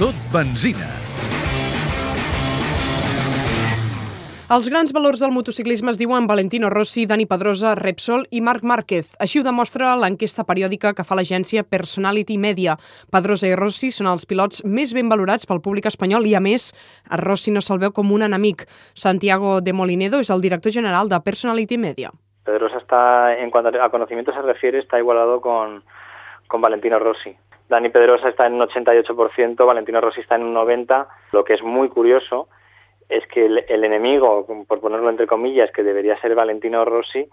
tot benzina. Els grans valors del motociclisme es diuen Valentino Rossi, Dani Pedrosa, Repsol i Marc Márquez. Així ho demostra l'enquesta periòdica que fa l'agència Personality Media. Pedrosa i Rossi són els pilots més ben valorats pel públic espanyol i, a més, a Rossi no se'l veu com un enemic. Santiago de Molinedo és el director general de Personality Media. Pedrosa está, en cuanto a conocimiento se refiere, está igualado con, con Valentino Rossi. Dani Pedrosa está en un 88%, Valentino Rossi está en un 90%. Lo que es muy curioso es que el, enemigo, por ponerlo entre comillas, que debería ser Valentino Rossi,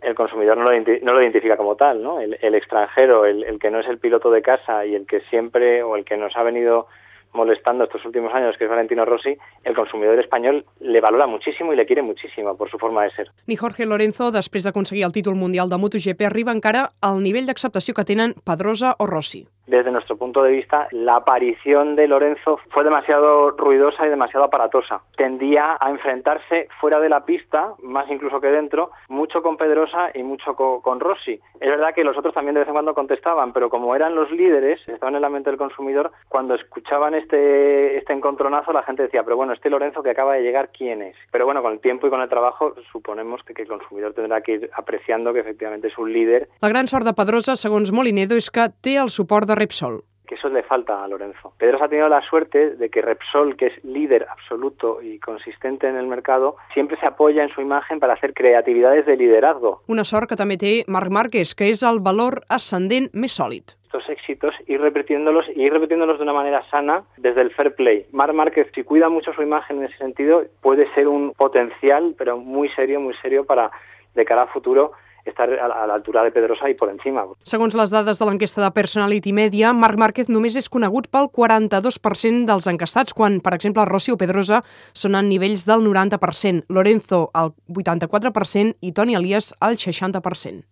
el consumidor no lo, identifica como tal, ¿no? El, extranjero, el, el, que no es el piloto de casa y el que siempre, o el que nos ha venido molestando estos últimos años, que es Valentino Rossi, el consumidor español le valora muchísimo i le quiere muchísimo por su forma de ser. Ni Jorge Lorenzo, després d'aconseguir el títol mundial de MotoGP, arriba encara al nivell d'acceptació que tenen Pedrosa o Rossi. Desde nuestro punto de vista, la aparición de Lorenzo fue demasiado ruidosa y demasiado aparatosa. Tendía a enfrentarse fuera de la pista, más incluso que dentro, mucho con Pedrosa y mucho con, Rossi. Es verdad que los otros también de vez en cuando contestaban, pero como eran los líderes, estaban en la mente del consumidor, cuando escuchaban este, este encontronazo, la gente decía, pero bueno, este Lorenzo que acaba de llegar, ¿quién es? Pero bueno, con el tiempo y con el trabajo, suponemos que, que el consumidor tendrá que ir apreciando que efectivamente es un líder. La gran sort de Pedrosa, segons Molinedo, que té el suport de Repsol que eso le falta a Lorenzo. Pedrosa ha tenido la suerte de que Repsol, que es líder absoluto y consistente en el mercado, siempre se apoya en su imagen para hacer creatividades de liderazgo. Una sort que també té Marc Márquez, que és el valor ascendent més sòlid estos éxitos y repitiéndolos y ir repitiéndolos de una manera sana desde el fair play. Marc Márquez, si cuida mucho su imagen en ese sentido, puede ser un potencial, pero muy serio, muy serio para de cara a futuro estar a l'altura de Pedrosa i per encima. Segons les dades de l'enquesta de Personality Media, Marc Márquez només és conegut pel 42% dels encastats, quan, per exemple, Rossi o Pedrosa són en nivells del 90%, Lorenzo el 84% i Toni Elias el 60%.